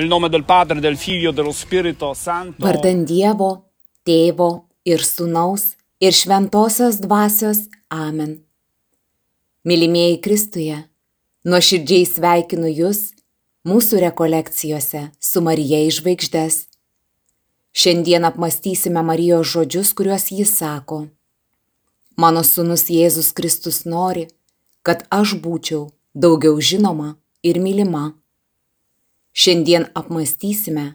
Nel nome del Padre, del Figlio, dello Spirito Santo. Vardan Dievo, Tėvo ir Sūnaus ir Šventosios Dvasios. Amen. Mylimieji Kristuje, nuoširdžiai sveikinu Jūs mūsų rekolekcijose su Marija išvaigždės. Šiandien apmastysime Marijos žodžius, kuriuos jis sako. Mano sūnus Jėzus Kristus nori, kad aš būčiau daugiau žinoma ir mylima Šiandien apmastysime,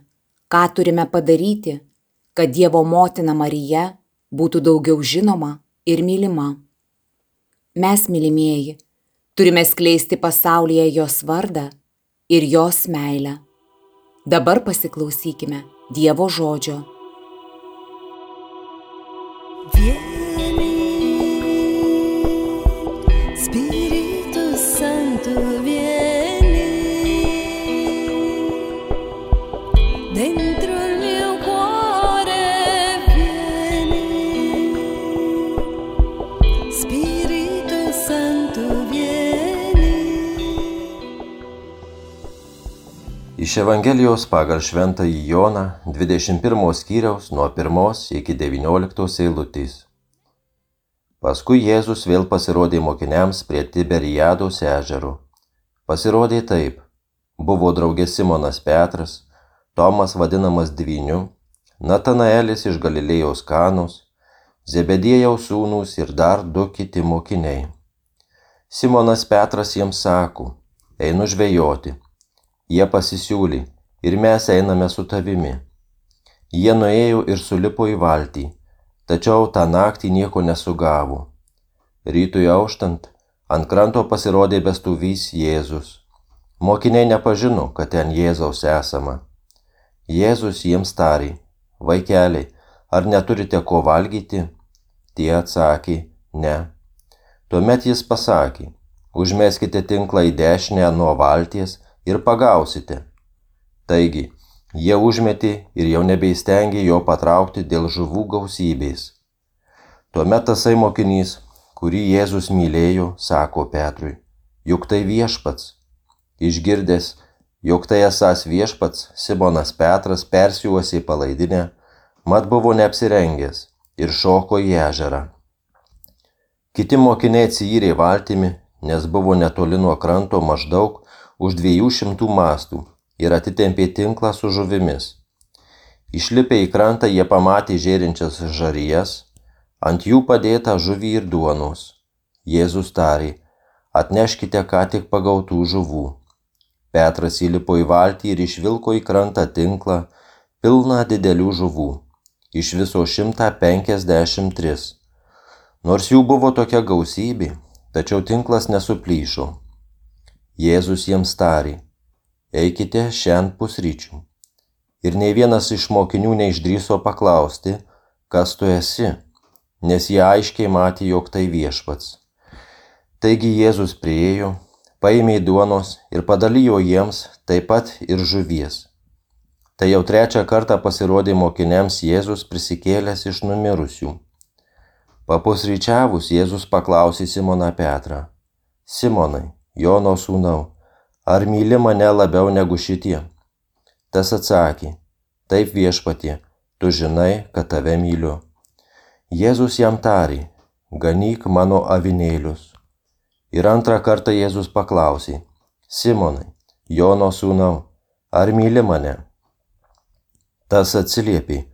ką turime padaryti, kad Dievo motina Marija būtų daugiau žinoma ir mylima. Mes, mylimieji, turime skleisti pasaulyje jos vardą ir jos meilę. Dabar pasiklausykime Dievo žodžio. Iš Evangelijos pagal Šventąjį Joną 21 skyriaus nuo 1 iki 19 eilutės. Paskui Jėzus vėl pasirodė mokiniams prie Tiberiados ežero. Pasirodė taip. Buvo draugė Simonas Petras, Tomas vadinamas Dvyniu, Natanaelis iš Galilėjos Kanos, Zebedėjaus sūnus ir dar du kiti mokiniai. Simonas Petras jiems sako, einu žvejoti Jie pasisiūlė, ir mes einame su tavimi. Jie nuėjo ir sulipo į valtį, tačiau tą naktį nieko nesugavo. Rytui auštant, ant kranto pasirodė bestuvys Jėzus. Mokiniai nepažino, kad ten Jėzaus esama. Jėzus jiems tarė, vaikeliai, ar neturite ko valgyti? Tie atsakė, ne. Tuomet jis pasakė, užmeskite tinklą į dešinę nuo valties ir pagausite. Taigi, jie užmetė ir jau nebeįstengė jo patraukti dėl žuvų gausybės. Tuomet tasai mokinys, kurį Jėzus mylėjo, sako Petrui, juk tai viešpats. Išgirdęs, jog tai esas viešpats, Simonas Petras persiuosi į palaidinę, mat buvo neapsirengęs ir šoko į ežerą. Kiti mokiniai atsijyrė valtimi, nes buvo netoli nuo kranto maždaug už dviejų šimtų mastų ir atitempė tinklą su žuvimis. Išlipę į krantą jie pamatė žėrinčias žarijas, ant jų padėta žuvį ir duonos. Jėzus tarė, atneškite ką tik pagautų žuvų. Petras įlipo į valtį ir išvilko į krantą tinklą, pilną didelių žuvų, iš viso 153. Nors jų buvo tokia gausybė, tačiau tinklas nesuplyšo. Jėzus jiems tarė, eikite šiandien pusryčių. Ir nei vienas iš mokinių neišdryso paklausti, kas tu esi, nes jie aiškiai matė, jog tai viešpats. Taigi Jėzus priejo, paėmė duonos ir padalijo jiems taip pat ir žuvies. Tai jau trečią kartą pasirodė mokiniams Jėzus prisikėlęs iš numirusių. Papusryčiavus Jėzus paklausė Simoną Petrą. Simonai, Jono sūnau, ar myli mane labiau negu šitie? Tas atsakė, taip viešpatie, tu žinai, kad tave myliu. Jėzus jam tarė, ganyk mano avinėlius. Ir antrą kartą Jėzus paklausė, Simonai, Jono sūnau, ar myli mane? Tas atsiliepė,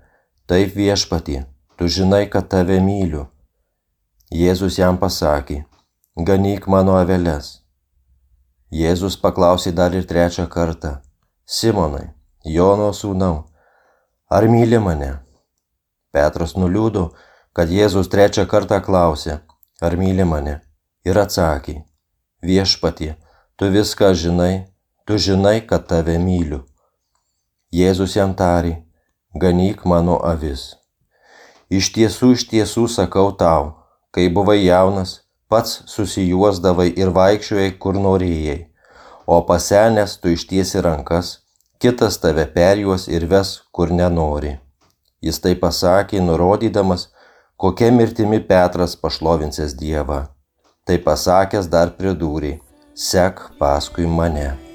taip viešpatie, tu žinai, kad tave myliu. Jėzus jam pasakė, ganyk mano aveles. Jėzus paklausė dar ir trečią kartą, Simonai, Jono sūnau, ar myli mane? Petras nuliūdo, kad Jėzus trečią kartą klausė, ar myli mane, ir atsakė, viešpatie, tu viską žinai, tu žinai, kad tave myliu. Jėzus jam tarė, ganyk mano avis. Iš tiesų, iš tiesų sakau tau, kai buvai jaunas, pats susijuosdavai ir vaikščiojai kur norėjai, o pasenęs tu ištiesi rankas, kitas tave perjuos ir ves kur nenori. Jis tai pasakė, nurodydamas, kokia mirtimi Petras pašlovinsės Dievą. Tai pasakęs dar pridūrė, sek paskui mane.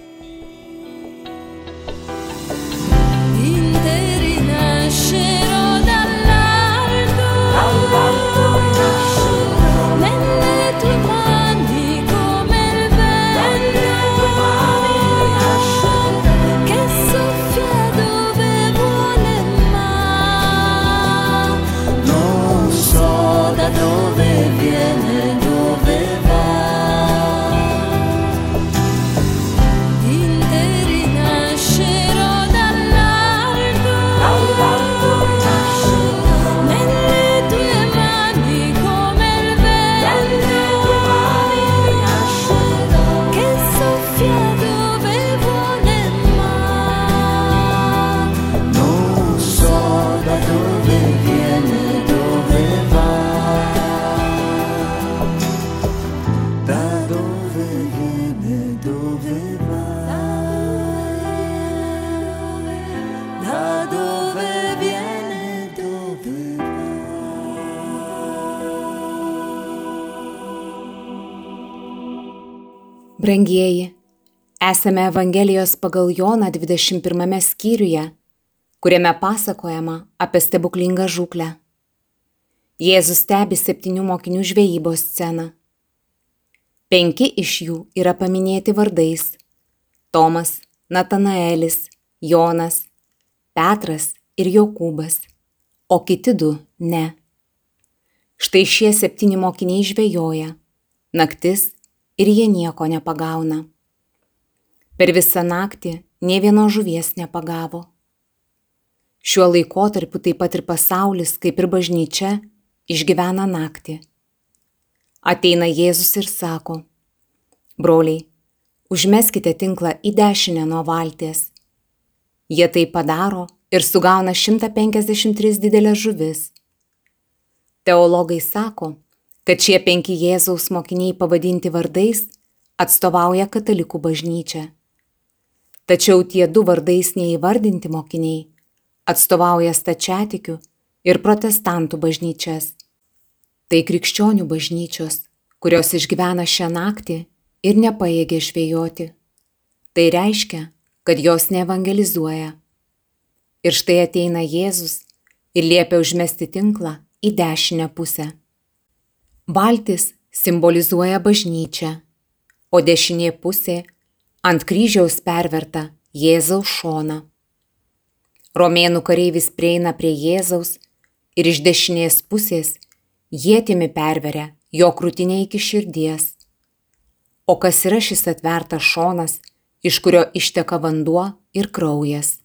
Esame Evangelijos pagal Joną 21 skyriuje, kuriame pasakojama apie stebuklingą žūklę. Jėzus stebi septynių mokinių žvejybos sceną. Penki iš jų yra paminėti vardais - Tomas, Natanaelis, Jonas, Petras ir Jokūbas, o kiti du ne. Štai šie septyni mokiniai žvejoja. Naktis ir jie nieko nepagauna. Per visą naktį nie vienos žuvies nepagavo. Šiuo laikotarpiu taip pat ir pasaulis, kaip ir bažnyčia, išgyvena naktį. Ateina Jėzus ir sako, broliai, užmeskite tinklą į dešinę nuo valties. Jie tai padaro ir sugauna 153 didelės žuvis. Teologai sako, kad šie penki Jėzaus mokiniai pavadinti vardais atstovauja katalikų bažnyčią. Tačiau tie du vardais neįvardinti mokiniai atstovauja stačiatikių ir protestantų bažnyčias. Tai krikščionių bažnyčios, kurios išgyvena šią naktį ir nepaėgė žvėjoti. Tai reiškia, kad jos neevangelizuoja. Ir štai ateina Jėzus ir liepia užmesti tinklą į dešinę pusę. Baltis simbolizuoja bažnyčią, o dešinė pusė ant kryžiaus perverta Jėzaus šoną. Romėnų kareivis prieina prie Jėzaus ir iš dešinės pusės jėtimi perveria jo krūtinę iki širdies. O kas yra šis atvertas šonas, iš kurio išteka vanduo ir kraujas?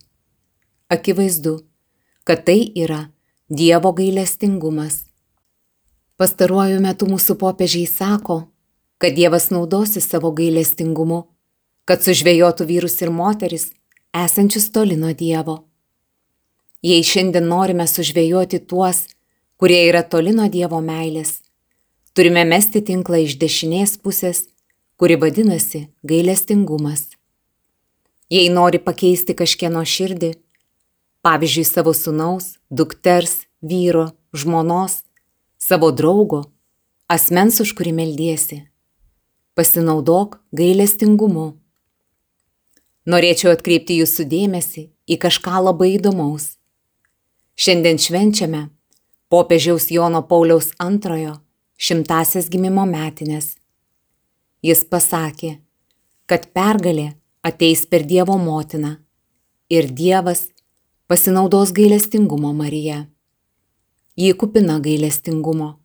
Akivaizdu, kad tai yra Dievo gailestingumas. Pastaruoju metu mūsų popiežiai sako, kad Dievas naudosi savo gailestingumu, kad sužvėjotų vyrus ir moteris, esančius toli nuo Dievo. Jei šiandien norime sužvėjoti tuos, kurie yra toli nuo Dievo meilės, turime mesti tinklą iš dešinės pusės, kuri vadinasi gailestingumas. Jei nori pakeisti kažkieno širdį, pavyzdžiui savo sunaus, dukters, vyro, žmonos, savo draugo, asmens, už kurį meldiesi. Pasinaudok gailestingumu. Norėčiau atkreipti jūsų dėmesį į kažką labai įdomaus. Šiandien švenčiame popiežiaus Jono Pauliaus antrojo šimtasias gimimo metinės. Jis pasakė, kad pergalė ateis per Dievo motiną ir Dievas pasinaudos gailestingumo Marija. Ji kupina gailestingumo.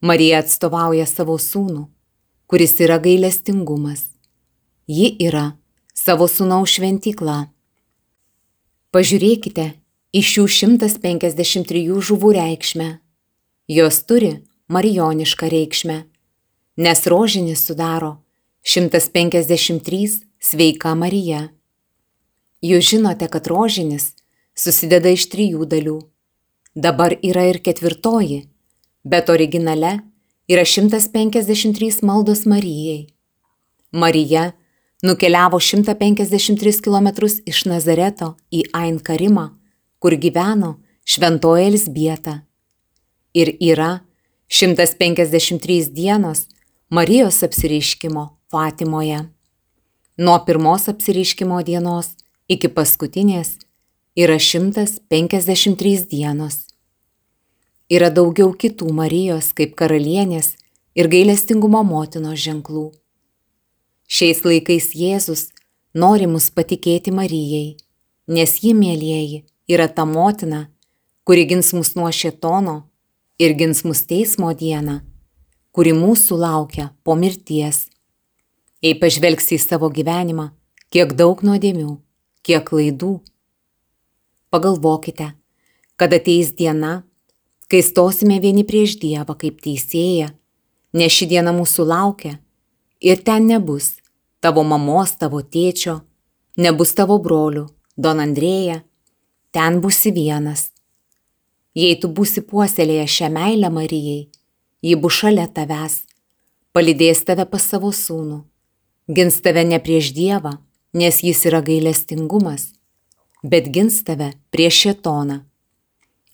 Marija atstovauja savo sūnų, kuris yra gailestingumas. Ji yra savo sūnaus šventykla. Pažiūrėkite į šių 153 žuvų reikšmę. Jos turi marijonišką reikšmę, nes rožinis sudaro 153 sveika Marija. Jūs žinote, kad rožinis susideda iš trijų dalių. Dabar yra ir ketvirtoji, bet originale yra 153 maldos Marijai. Marija nukeliavo 153 km iš Nazareto į Ain Karimą, kur gyveno šventoji Elsbieta. Ir yra 153 dienos Marijos apsireiškimo Fatimoje. Nuo pirmos apsireiškimo dienos iki paskutinės yra 153 dienos. Yra daugiau kitų Marijos kaip karalienės ir gailestingumo motinos ženklų. Šiais laikais Jėzus nori mus patikėti Marijai, nes ji, mėlyjeji, yra ta motina, kuri gins mus nuo šetono ir gins mus teismo dieną, kuri mūsų laukia po mirties. Jei pažvelgsi į savo gyvenimą, kiek daug nuodėmių, kiek klaidų, Pagalvokite, kad ateis diena, kai stosime vieni prieš Dievą kaip teisėja, nes ši diena mūsų laukia ir ten nebus tavo mamos, tavo tėčio, nebus tavo brolių, Don Andrėja, ten būsi vienas. Jei tu būsi puoselėję šią meilę Marijai, ji bus šalia tavęs, palydės tave pas savo sūnų, gins tave ne prieš Dievą, nes jis yra gailestingumas bet gins tave prieš šetoną,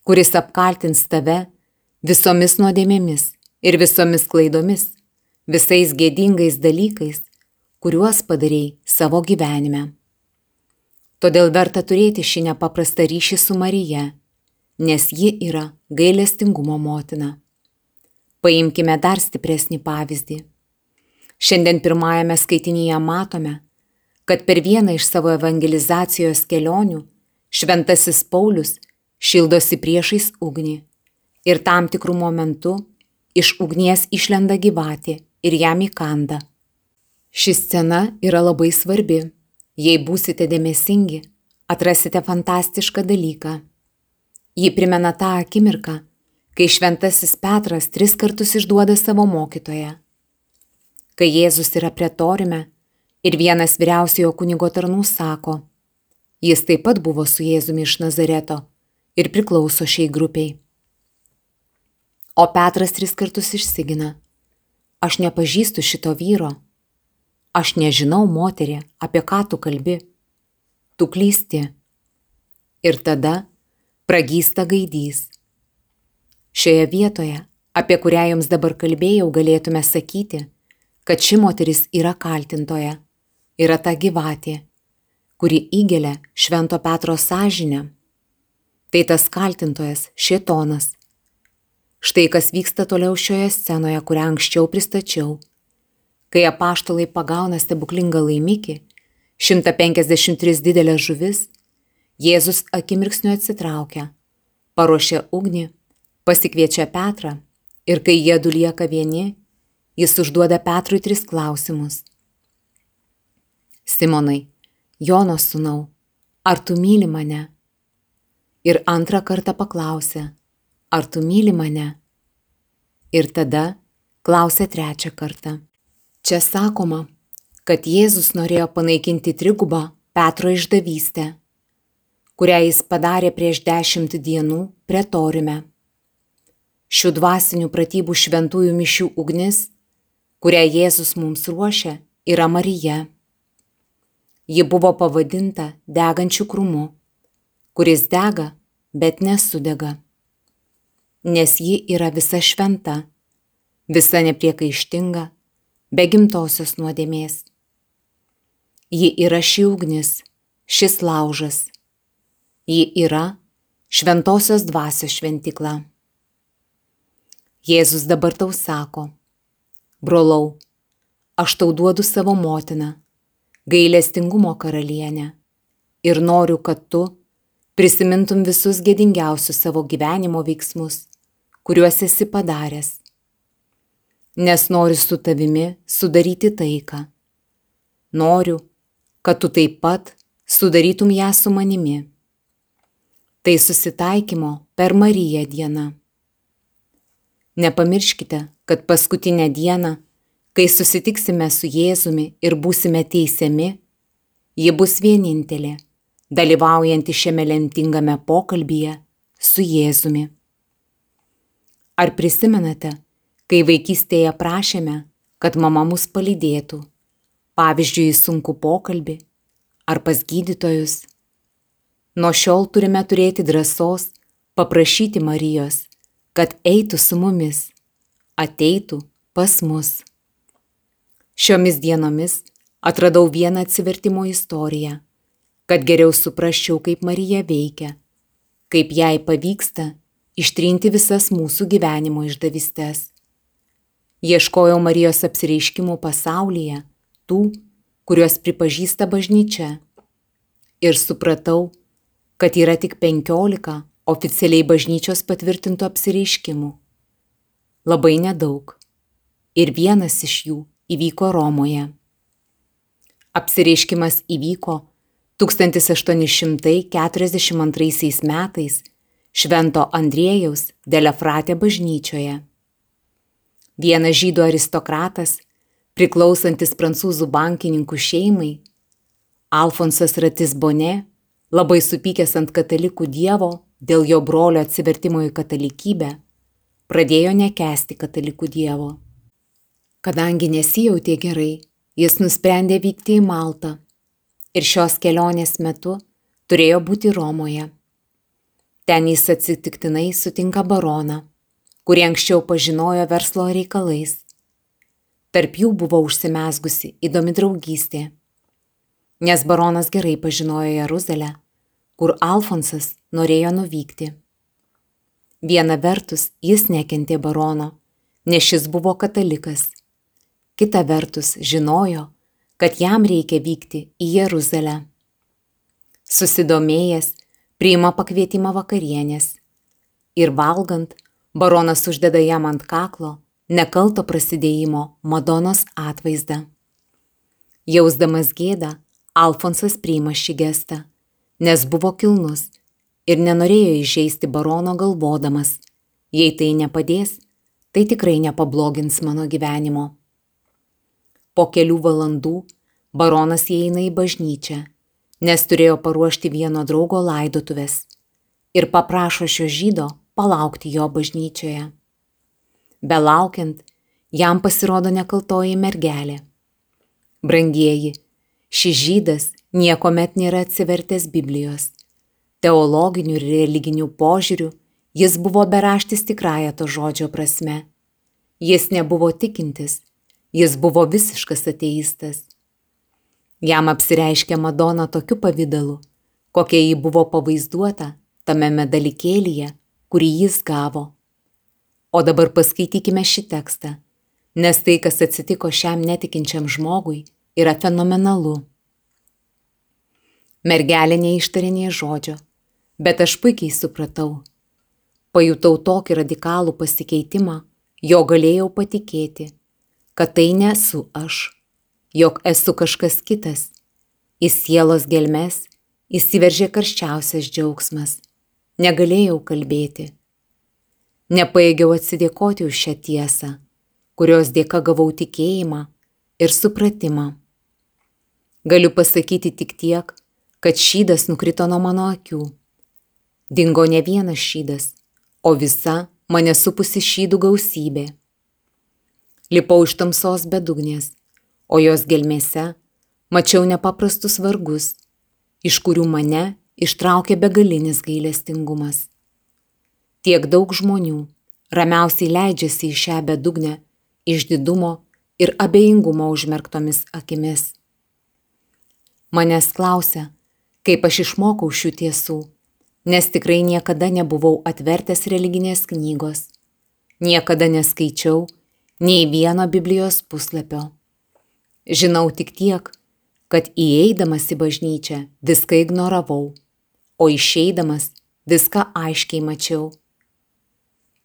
kuris apkaltins tave visomis nuodėmėmis ir visomis klaidomis, visais gėdingais dalykais, kuriuos padarėjai savo gyvenime. Todėl verta turėti šį nepaprastą ryšį su Marija, nes ji yra gailestingumo motina. Paimkime dar stipresnį pavyzdį. Šiandien pirmajame skaitinyje matome, kad per vieną iš savo evangelizacijos kelionių šventasis Paulius šildosi priešais ugnį ir tam tikrų momentų iš ugnies išlenda gyvatė ir jam įkanda. Ši scena yra labai svarbi. Jei būsite dėmesingi, atrasite fantastišką dalyką. Ji primena tą akimirką, kai šventasis Petras tris kartus išduoda savo mokytoją. Kai Jėzus yra pretorime, Ir vienas vyriausiojo kunigo tarnų sako, jis taip pat buvo su Jėzumi iš Nazareto ir priklauso šiai grupiai. O Petras tris kartus išsigina. Aš nepažįstu šito vyro. Aš nežinau, moterį, apie ką tu kalbi. Tu klysti. Ir tada pragysta gaidys. Šioje vietoje, apie kurią jums dabar kalbėjau, galėtume sakyti, kad ši moteris yra kaltintoja, yra ta gyvatė, kuri įgelia Švento Petro sąžinę. Tai tas kaltintojas - šėtonas. Štai kas vyksta toliau šioje scenoje, kurią anksčiau pristačiau. Kai apaštalai pagauna stebuklingą laimikį, 153 didelės žuvis, Jėzus akimirksniu atsitraukia, paruošia ugnį, pasikviečia Petrą ir kai jie du lieka vieni, jis užduoda Petrui tris klausimus. Simonai, Jono sūnau, ar tu myli mane? Ir antrą kartą paklausė, ar tu myli mane? Ir tada klausė trečią kartą. Čia sakoma, kad Jėzus norėjo panaikinti trigubą Petro išdavystę, kurią jis padarė prieš dešimt dienų pretoriume. Šių dvasinių pratybų šventųjų mišių ugnis, kurią Jėzus mums ruošia, yra Marija. Ji buvo pavadinta degančiu krūmu, kuris dega, bet nesudega. Nes ji yra visa šventa, visa nepriekaištinga, be gimtosios nuodėmės. Ji yra ši ugnis, šis laužas. Ji yra šventosios dvasios šventikla. Jėzus dabar tau sako, brolau, aš tau duodu savo motiną gailestingumo karalienė. Ir noriu, kad tu prisimintum visus gėdingiausius savo gyvenimo veiksmus, kuriuos esi padaręs. Nes noriu su tavimi sudaryti taiką. Noriu, kad tu taip pat sudarytum ją su manimi. Tai susitaikymo per Mariją diena. Nepamirškite, kad paskutinę dieną Kai susitiksime su Jėzumi ir būsime teisiami, ji bus vienintelė, dalyvaujanti šiame lemtingame pokalbyje su Jėzumi. Ar prisimenate, kai vaikystėje prašėme, kad mama mus palydėtų, pavyzdžiui, į sunku pokalbį ar pas gydytojus? Nuo šiol turime turėti drąsos paprašyti Marijos, kad eitų su mumis, ateitų pas mus. Šiomis dienomis atradau vieną atsivertimo istoriją, kad geriau suprasčiau, kaip Marija veikia, kaip jai pavyksta ištrinti visas mūsų gyvenimo išdavystes. Ieškojau Marijos apsireiškimų pasaulyje, tų, kuriuos pripažįsta bažnyčia. Ir supratau, kad yra tik penkiolika oficialiai bažnyčios patvirtintų apsireiškimų. Labai nedaug. Ir vienas iš jų įvyko Romoje. Apsireiškimas įvyko 1842 metais Švento Andriejaus Delefratė bažnyčioje. Vienas žydų aristokratas, priklausantis prancūzų bankininkų šeimai, Alfonsas Ratis Bone, labai supykęs ant katalikų dievo dėl jo brolio atsivertimo į katalikybę, pradėjo nekesti katalikų dievo. Kadangi nesijautė gerai, jis nusprendė vykti į Maltą ir šios kelionės metu turėjo būti Romoje. Ten jis atsitiktinai sutinka baroną, kurį anksčiau pažinojo verslo reikalais. Tarp jų buvo užsimesgusi įdomi draugystė, nes baronas gerai pažinojo Jeruzalę, kur Alfonsas norėjo nuvykti. Viena vertus jis nekentė barono, nes šis buvo katalikas kita vertus žinojo, kad jam reikia vykti į Jeruzalę. Susidomėjęs, priima pakvietimą vakarienės ir valgant, baronas uždeda jam ant kaklo nekalto prasidėjimo Madonos atvaizdą. Jausdamas gėdą, Alfonsas priima šį gestą, nes buvo kilnus ir nenorėjo įžeisti barono galvodamas, jei tai nepadės, tai tikrai nepablogins mano gyvenimo. Po kelių valandų baronas įeina į bažnyčią, nes turėjo paruošti vieno draugo laidotuvės ir paprašo šio žydo palaukti jo bažnyčioje. Belaukiant, jam pasirodo nekaltoji mergelė. Brangieji, šis žydas niekuomet nėra atsivertęs Biblijos. Teologinių ir religinių požiūrių jis buvo beraštis tikrąją to žodžio prasme. Jis nebuvo tikintis, jis buvo visiškas ateistas. Jam apsireiškė Madona tokiu pavydalu, kokia ji buvo pavaizduota tame medalikėlyje, kurį jis gavo. O dabar paskaitykime šį tekstą, nes tai, kas atsitiko šiam netikinčiam žmogui, yra fenomenalu. Mergelė neištarė nei žodžio, bet aš puikiai supratau. Pajutau tokį radikalų pasikeitimą, jo galėjau patikėti, kad tai nesu aš, jog esu kažkas kitas. Į sielos gelmes įsiveržė karščiausias džiaugsmas. Negalėjau kalbėti Nepaėgiau atsidėkoti už šią tiesą, kurios dėka gavau tikėjimą ir supratimą. Galiu pasakyti tik tiek, kad šydas nukrito nuo mano akių. Dingo ne vienas šydas, o visa mane supusi šydų gausybė. Lipau iš tamsos bedugnės, o jos gelmėse mačiau nepaprastus vargus, iš kurių mane ištraukė begalinis gailestingumas. Tiek daug žmonių ramiausiai leidžiasi į šią bedugnę iš didumo ir abejingumo užmerktomis akimis. Manęs klausia, kaip aš išmokau šių tiesų, nes tikrai niekada nebuvau atvertęs religinės knygos, niekada neskaičiau nei vieno Biblijos puslapio. Žinau tik tiek, kad įeidamas į bažnyčią viską ignoravau, o išeidamas viską aiškiai mačiau.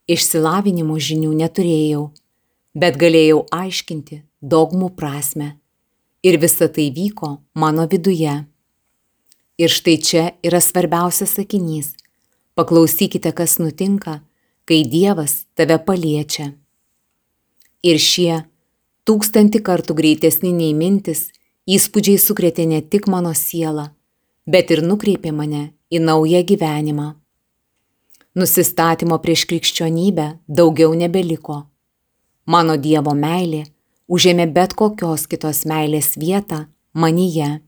Išsilavinimo žinių neturėjau, bet galėjau aiškinti dogmų prasme. Ir visa tai vyko mano viduje. Ir štai čia yra svarbiausias sakinys. Paklausykite, kas nutinka, kai Dievas tave paliečia. Ir šie tūkstantį kartų greitesni nei mintis įspūdžiai sukrėtė ne tik mano sielą, bet ir nukreipė mane į naują gyvenimą. Nusistatymo prieš krikščionybę daugiau nebeliko. Mano Dievo meilė užėmė bet kokios kitos meilės vietą manyje.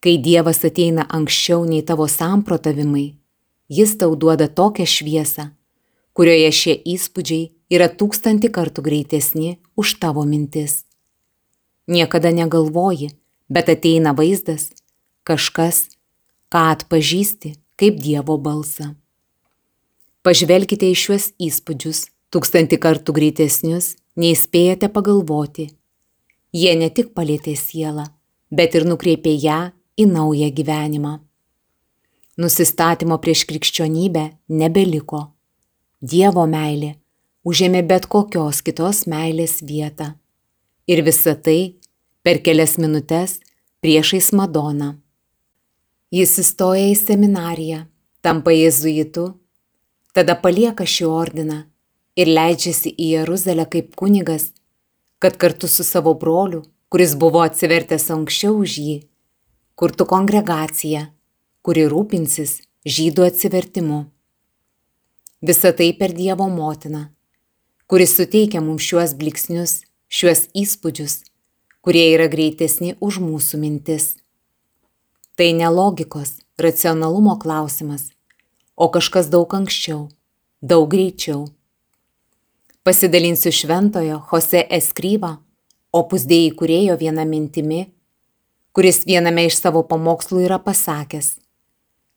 Kai Dievas ateina anksčiau nei tavo samprotavimai, jis tau duoda tokią šviesą, kurioje šie įspūdžiai yra tūkstantį kartų greitesni už tavo mintis. Niekada negalvoji, bet ateina vaizdas, kažkas, ką atpažįsti kaip Dievo balsą. Pažvelkite į šiuos įspūdžius, tūkstantį kartų greitesnius, nei spėjate pagalvoti. Jie ne tik palėtė sielą, bet ir nukreipė ją į naują gyvenimą. Nusistatymo prieš krikščionybę nebeliko. Dievo meilė užėmė bet kokios kitos meilės vietą. Ir visa tai per kelias minutės priešais Madoną. Jis įstoja į seminariją, tampa jėzuitu, tada palieka šį ordiną ir leidžiasi į Jeruzalę kaip kunigas, kad kartu su savo broliu, kuris buvo atsivertęs anksčiau už jį, kurtų kongregaciją, kuri rūpinsis žydų atsivertimu. Visą tai per Dievo motiną, kuris suteikia mums šiuos bliksnius, šiuos įspūdžius, kurie yra greitesni už mūsų mintis. Tai ne logikos, racionalumo klausimas, o kažkas daug anksčiau, daug greičiau. Pasidalinsiu šventojo Jose Eskryva, opus dėjai kurėjo vieną mintimi, kuris viename iš savo pamokslų yra pasakęs,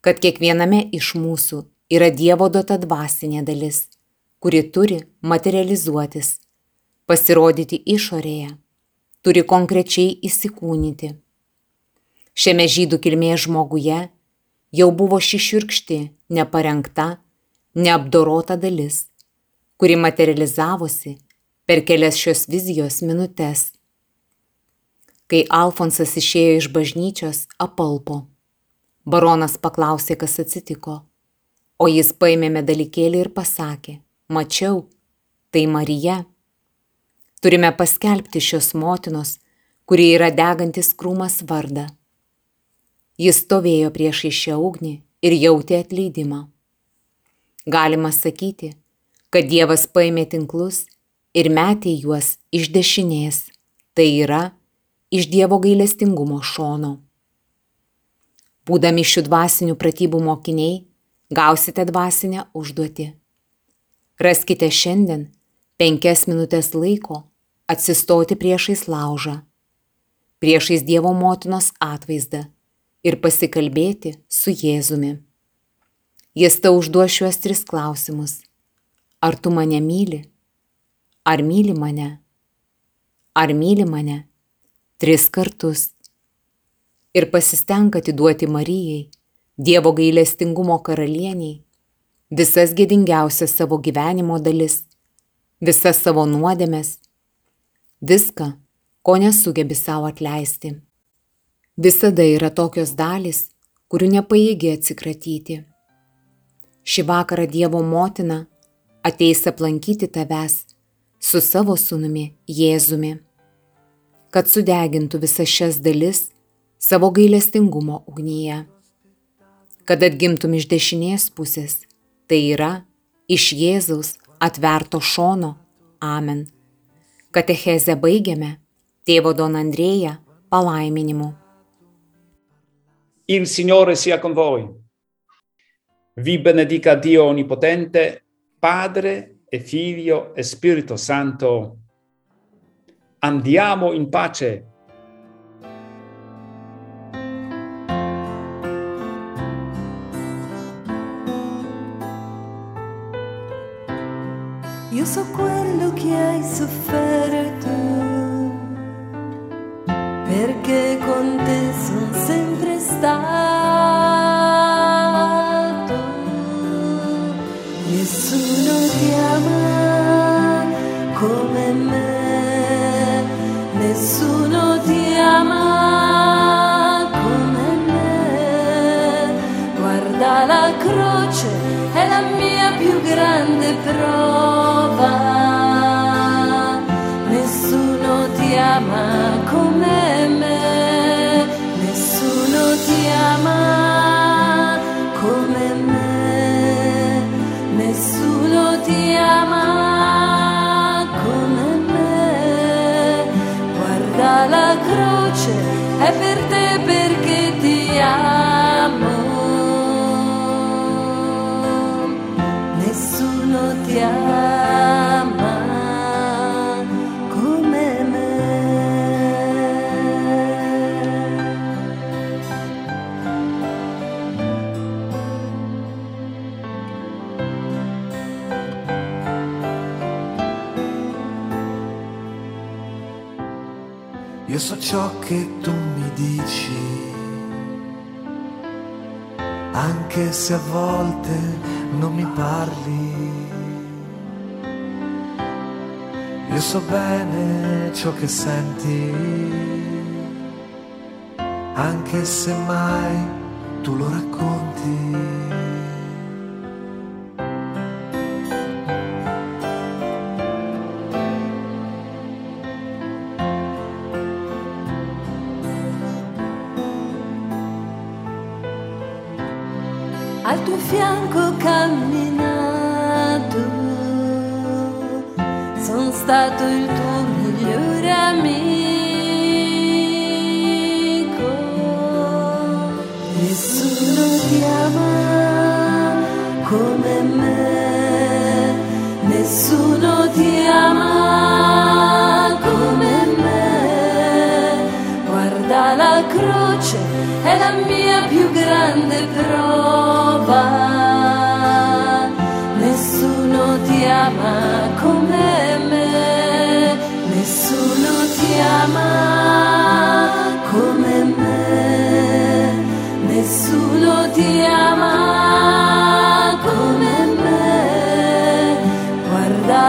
kad kiekviename iš mūsų yra Dievo duota dvasinė dalis, kuri turi materializuotis, pasirodyti išorėje, turi konkrečiai įsikūnyti šiame žydų kilmės žmoguje jau buvo ši širkšti, neparengta, neapdorota dalis, kuri materializavosi per kelias šios vizijos minutės. Kai Alfonsas išėjo iš bažnyčios, apalpo. Baronas paklausė, kas atsitiko, o jis paėmė medalikėlį ir pasakė, mačiau, tai Marija. Turime paskelbti šios motinos, kuri yra degantis krūmas vardą. Jis stovėjo priešai šią ugnį ir jautė atleidimą. Galima sakyti, kad Dievas paėmė tinklus ir metė juos iš dešinės, tai yra iš Dievo gailestingumo šono. Būdami šių dvasinių pratybų mokiniai, gausite dvasinę užduotį. Raskite šiandien penkias minutės laiko atsistoti priešais laužą, priešais Dievo motinos atvaizdą ir pasikalbėti su Jėzumi. Jis tau užduos šiuos tris klausimus. Ar tu mane myli? Ar myli mane? Ar myli mane? Tris kartus ir pasistenk atiduoti Marijai, Dievo gailestingumo karalieniai, visas gėdingiausias savo gyvenimo dalis, visas savo nuodėmes, viską, ko nesugebi savo atleisti. Visada yra tokios dalis, kurių nepaėgi atsikratyti. Šį vakarą Dievo motina ateis aplankyti tavęs su savo sunumi Jėzumi, kad sudegintų visas šias dalis savo gailestingumo ugnyje. Kad atgimtum iš dešinės pusės, tai yra iš Jėzaus atverto šono. Amen. Katechezę baigiame tėvo Don Andrėja palaiminimu. Il Signore sia con voi. Vi benedica Dio Onnipotente, Padre e Figlio e Spirito Santo. Andiamo in pace. Io so quello che hai sofferto, perché con te sono sempre stato. Nessuno ti ama come me, nessuno ti ama come me. Guarda la croce, è la mia più grande prova. Nessuno ti ama Io so ciò che tu mi dici, anche se a volte non mi parli. Io so bene ciò che senti, anche se mai tu lo racconti. Ti ama come me, nessuno ti ama come me. Guarda la croce, è la mia più grande prova. Nessuno ti ama come me, nessuno ti ama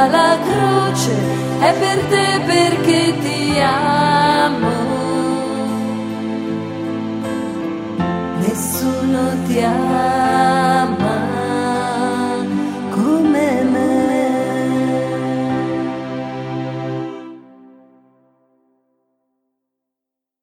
la croce, è per te perché